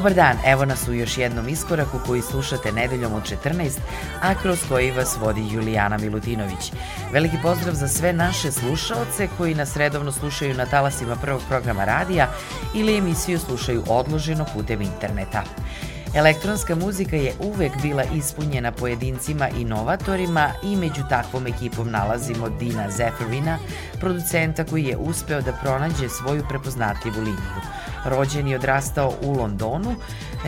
Dobar dan, evo nas u još jednom iskoraku koji slušate nedeljom od 14, a kroz koji vas vodi Julijana Milutinović. Veliki pozdrav za sve naše slušaoce koji nas redovno slušaju na talasima prvog programa radija ili emisiju slušaju odloženo putem interneta. Elektronska muzika je uvek bila ispunjena pojedincima inovatorima i među takvom ekipom nalazimo Dina Zeferina, producenta koji je uspeo da pronađe svoju prepoznatljivu liniju. Rođen i odrastao u Londonu,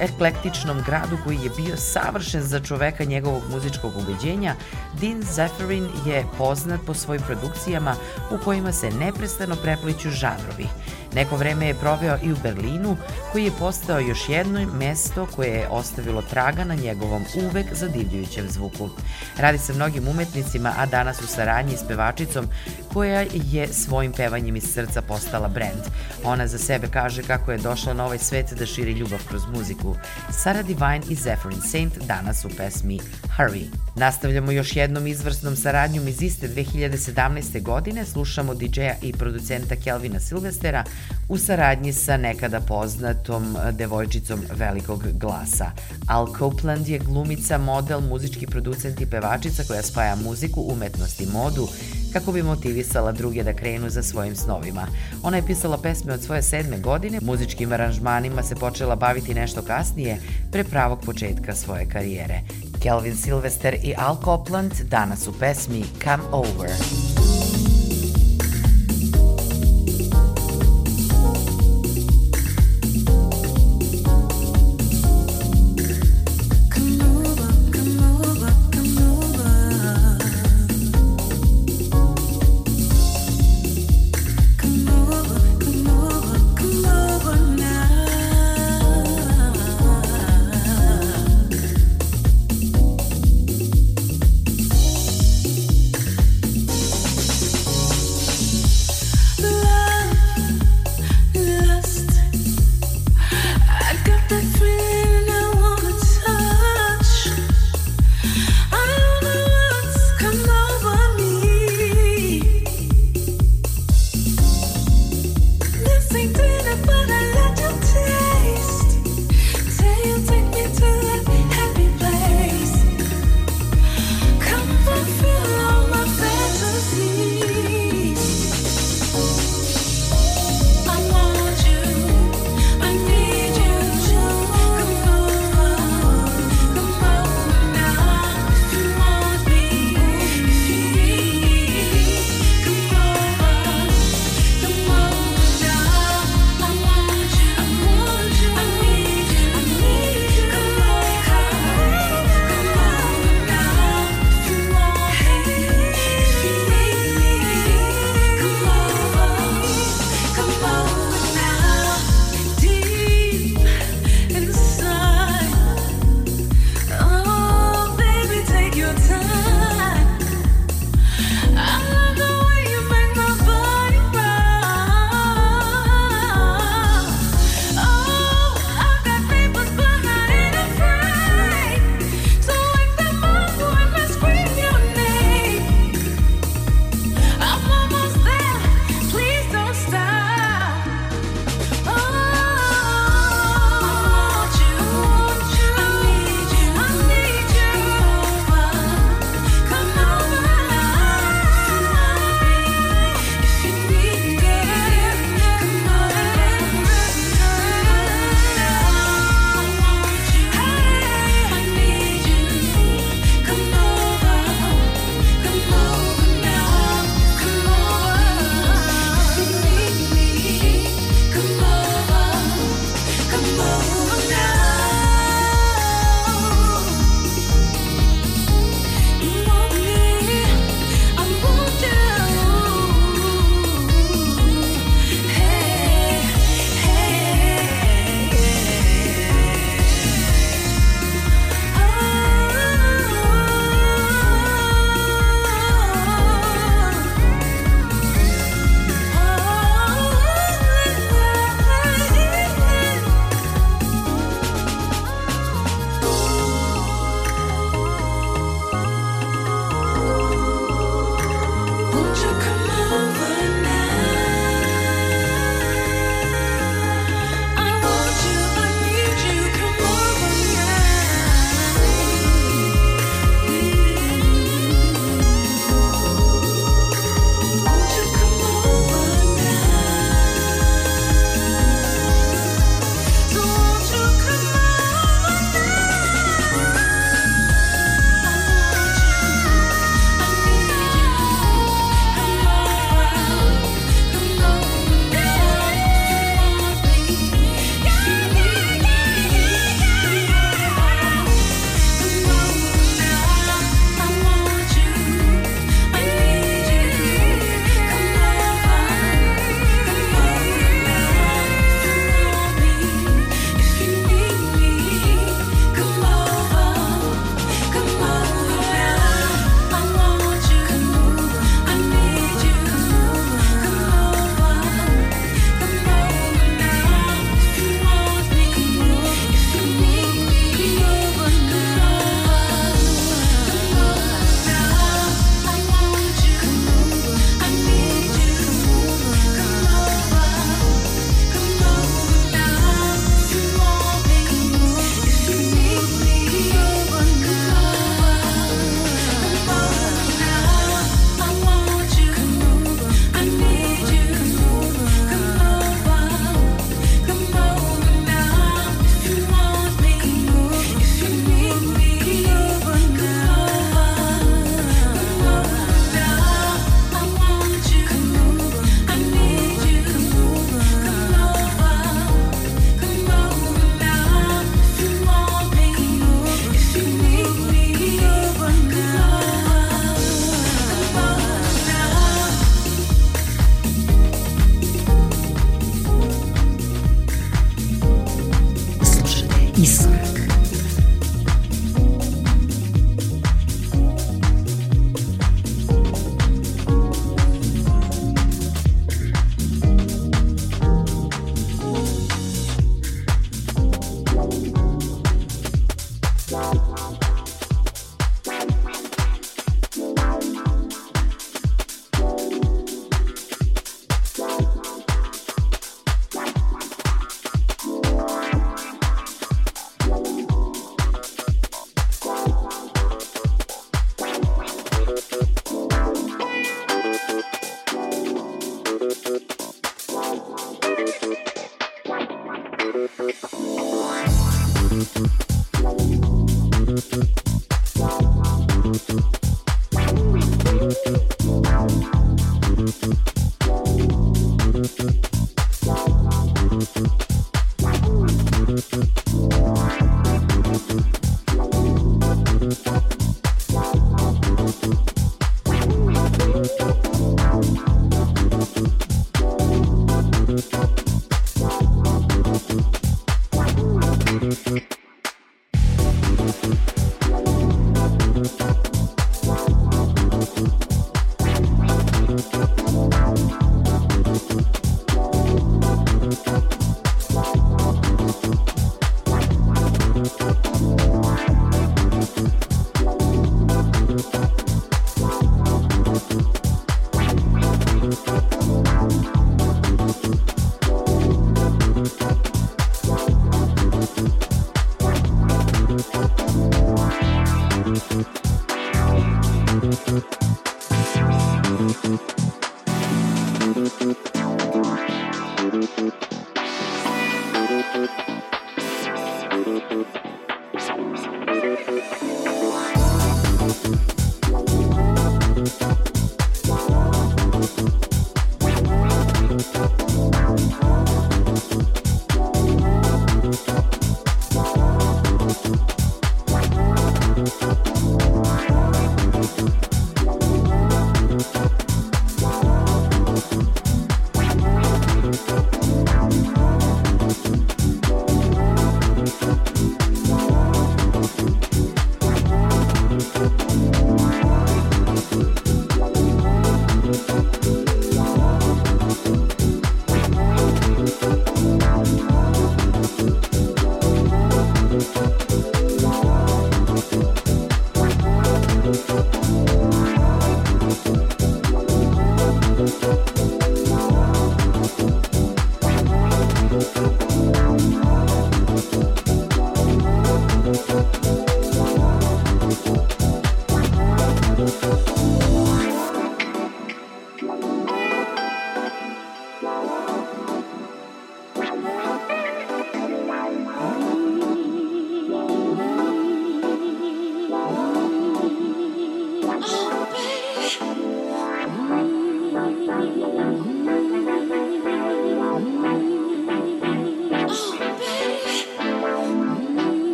eklektičnom gradu koji je bio savršen za čoveka njegovog muzičkog ubeđenja, Dean Zephyrin je poznat po svojim produkcijama u kojima se neprestano prepliću žanrovi. Neko vreme je proveo i u Berlinu, koji je postao još jedno mesto koje je ostavilo traga na njegovom uvek zadivljujućem zvuku. Radi sa mnogim umetnicima, a danas u saradnji s pevačicom koja je svojim pevanjem iz srca postala brend. Ona za sebe kaže kako je došla na ovaj svet da širi ljubav kroz muziku. Sara Divine i Zephyrin Saint danas u pesmi Hurry. Nastavljamo još jednom izvrsnom saradnjom iz iste 2017. godine, slušamo DJ-a i producenta Kelvina Silvestera u saradnji sa nekada poznatom devojčicom velikog glasa. Al Copeland je glumica, model, muzički producent i pevačica koja spaja muziku, umetnost i modu kako bi motivisala druge da krenu za svojim snovima. Ona je pisala pesme od svoje sedme godine, muzičkim aranžmanima se počela baviti nešto kasnije, pre pravog početka svoje karijere. Kelvin Silvester i Al Copeland danas u pesmi Come Over. Iskorak.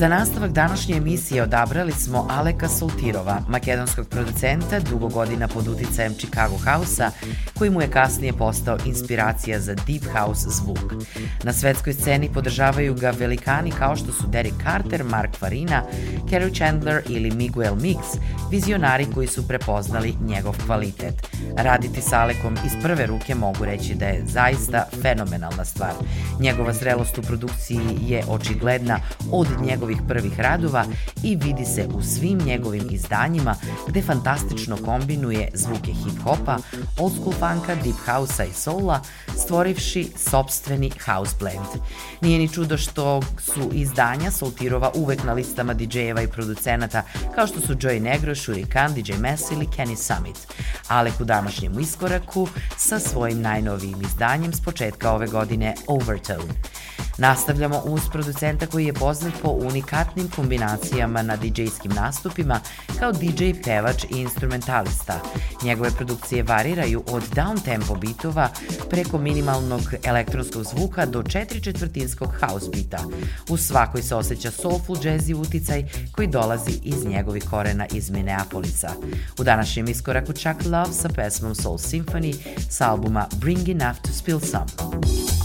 Za nastavak današnje emisije odabrali smo Aleka Sultirova, makedonskog producenta, dugo godina pod uticajem Chicago House-a, koji mu je kasnije postao inspiracija za Deep House zvuk. Na svetskoj sceni podržavaju ga velikani kao što su Derek Carter, Mark Farina, Carrie Chandler ili Miguel Mix, vizionari koji su prepoznali njegov kvalitet. Raditi sa Alekom iz prve ruke mogu reći da je zaista fenomenalna stvar. Njegova zrelost u produkciji je očigledna od njegovih prvih radova i vidi se u svim njegovim izdanjima gde fantastično kombinuje zvuke hip-hopa, old school funka, deep house-a i soula, stvorivši sobstveni house blend. Nije ni čudo što su izdanja Soltirova uvek na listama DJ-eva i producenata kao što su Joey Negro, Shuri Khan, DJ Mess ili Kenny Summit. Alek u današnjem iskoraku sa svojim najnovijim izdanjem s početka ove godine Overtone. Nastavljamo uz producenta koji je poznat po unikatnim kombinacijama na DJ-skim nastupima kao DJ, pevač i instrumentalista. Njegove produkcije variraju od down-tempo bitova preko minimalnog elektronskog zvuka do četiri četvrtinskog house bita. U svakoj se osjeća soulful jazzy uticaj koji dolazi iz njegovih korena iz Minneapolisa. U današnjem iskoraku Chuck Love sa pesmom Soul Symphony sa albuma Bring Enough to Spill Some.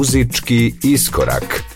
Muzički iskorak.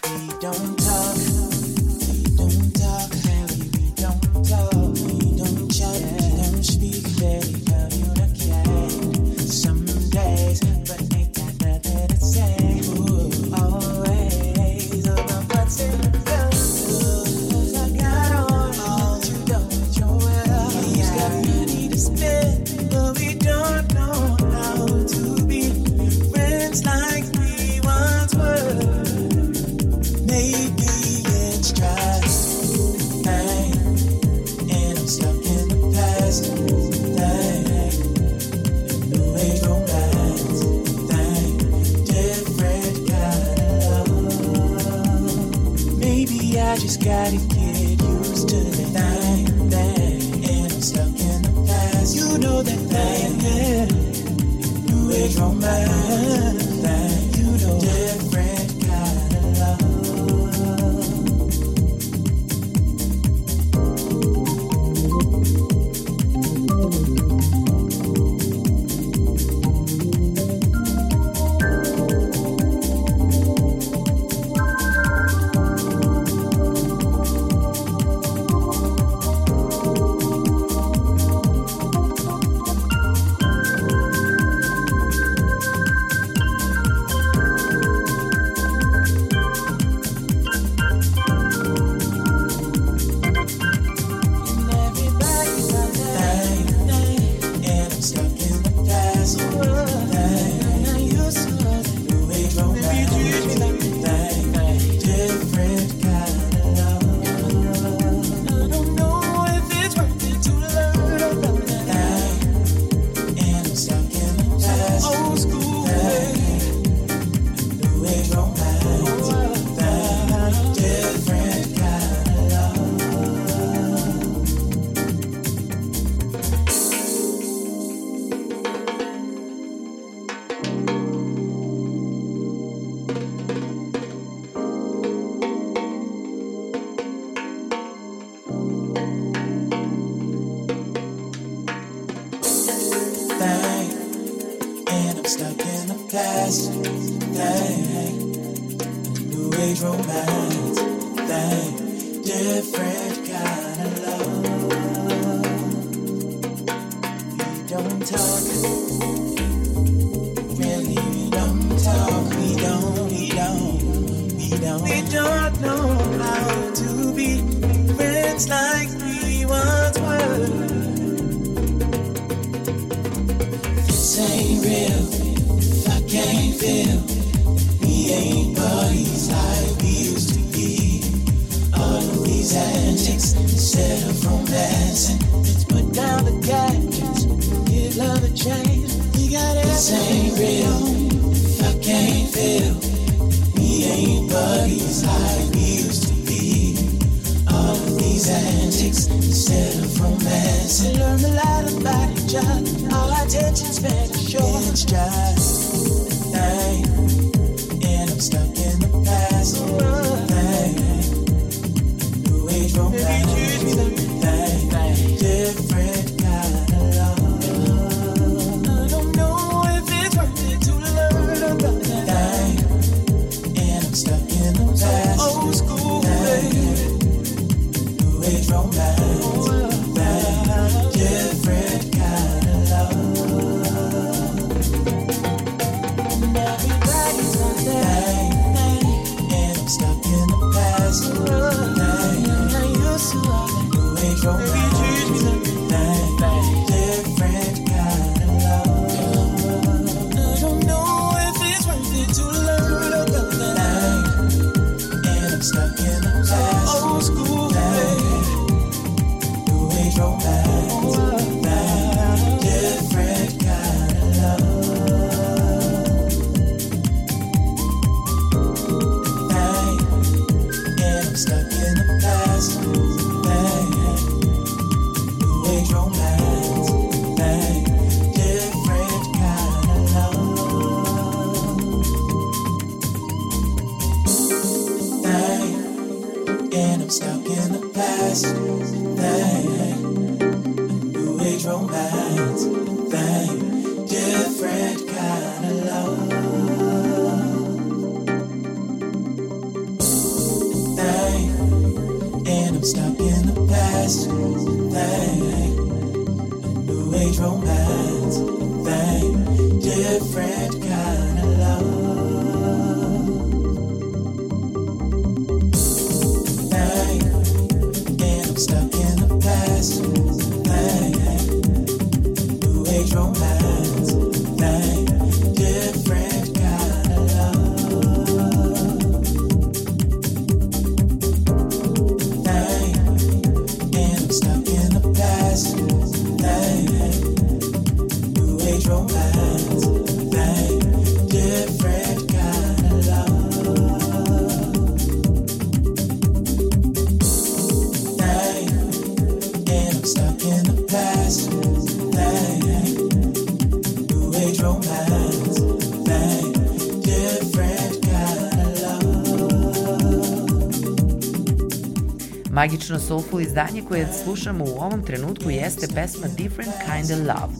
Magično soulful izdanje koje slušamo u ovom trenutku jeste pesma Different Kind of Love.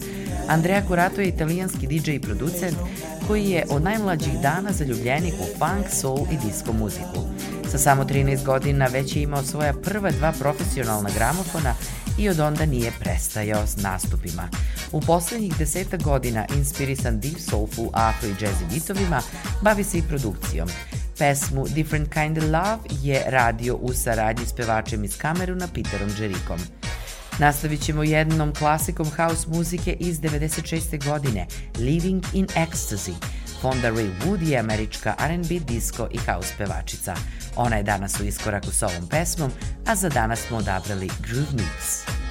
Andrea Curato je italijanski DJ i producent koji je od najmlađih dana zaljubljenik u funk, soul i disco muziku. Sa samo 13 godina već je imao svoja prva dva profesionalna gramofona i od onda nije prestajao s nastupima. U poslednjih deseta godina, inspirisan deep soulful, afro i jazzy bitovima, bavi se i produkcijom. Pesmu Different Kind of Love je radio u saradnji s pevačem iz Kameruna Peterom Džerikom. Nastavit ćemo jednom klasikom house muzike iz 96. godine, Living in Ecstasy. Fonda Ray Wood je američka R&B, disco i house pevačica. Ona je danas u iskoraku s ovom pesmom, a za danas smo odabrali Groove Mix.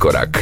Iskorak.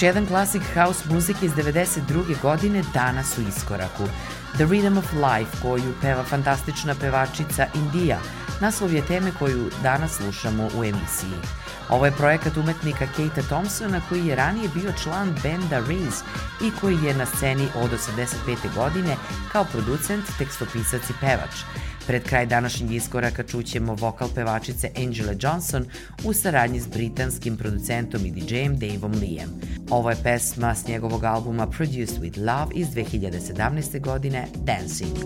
Jedan klasik house muzike iz 92. godine danas u iskoraku. The Rhythm of Life, koju peva fantastična pevačica Indija, naslov je teme koju danas slušamo u emisiji. Ovo je projekat umetnika Kate Thompsona koji je ranije bio član benda Reese i koji je na sceni od 85. godine kao producent, tekstopisac i pevač. Pred kraj današnjeg iskoraka čućemo vokal pevačice Angela Johnson u saradnji s britanskim producentom i DJ-em Daveom Leeem. Ovo je pesma s njegovog albuma Produced with Love iz 2017. godine Dancing.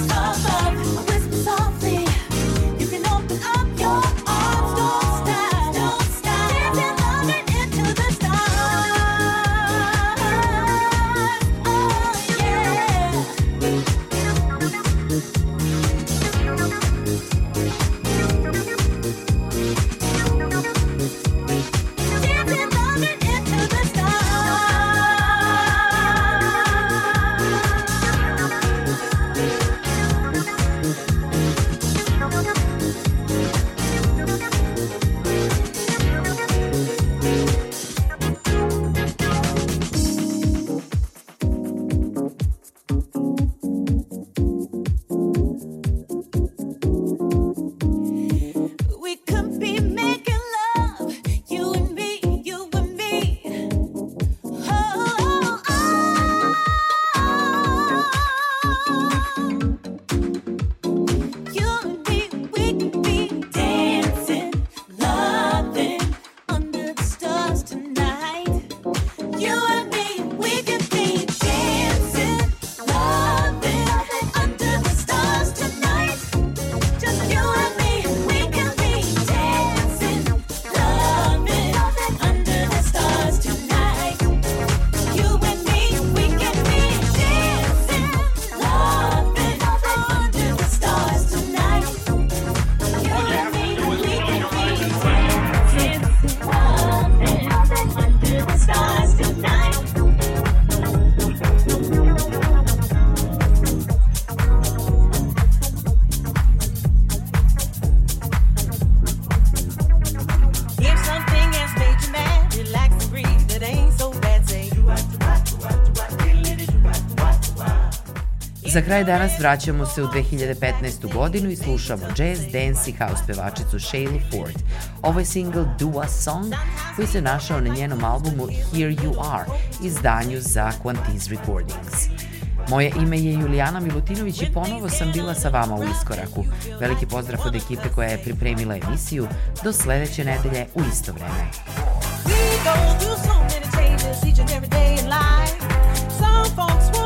last of Za kraj danas vraćamo se u 2015. godinu i slušamo jazz, dance i house pevačicu Shayla Ford. Ovo je single Do A Song koji se našao na njenom albumu Here You Are, izdanju za Quantiz Recordings. Moje ime je Julijana Milutinović i ponovo sam bila sa vama u Iskoraku. Veliki pozdrav od ekipe koja je pripremila emisiju. Do sledeće nedelje u isto vreme. Some folks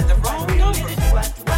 the wrong number.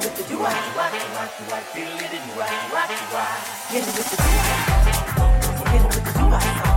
with the do-wop. Hit get with the do-wop. Hit get with the do-wop.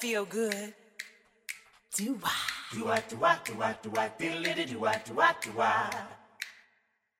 Feel good? Do wah. Do wah, do wah, do wah, do wah, diddly do wah, do wah, do wah.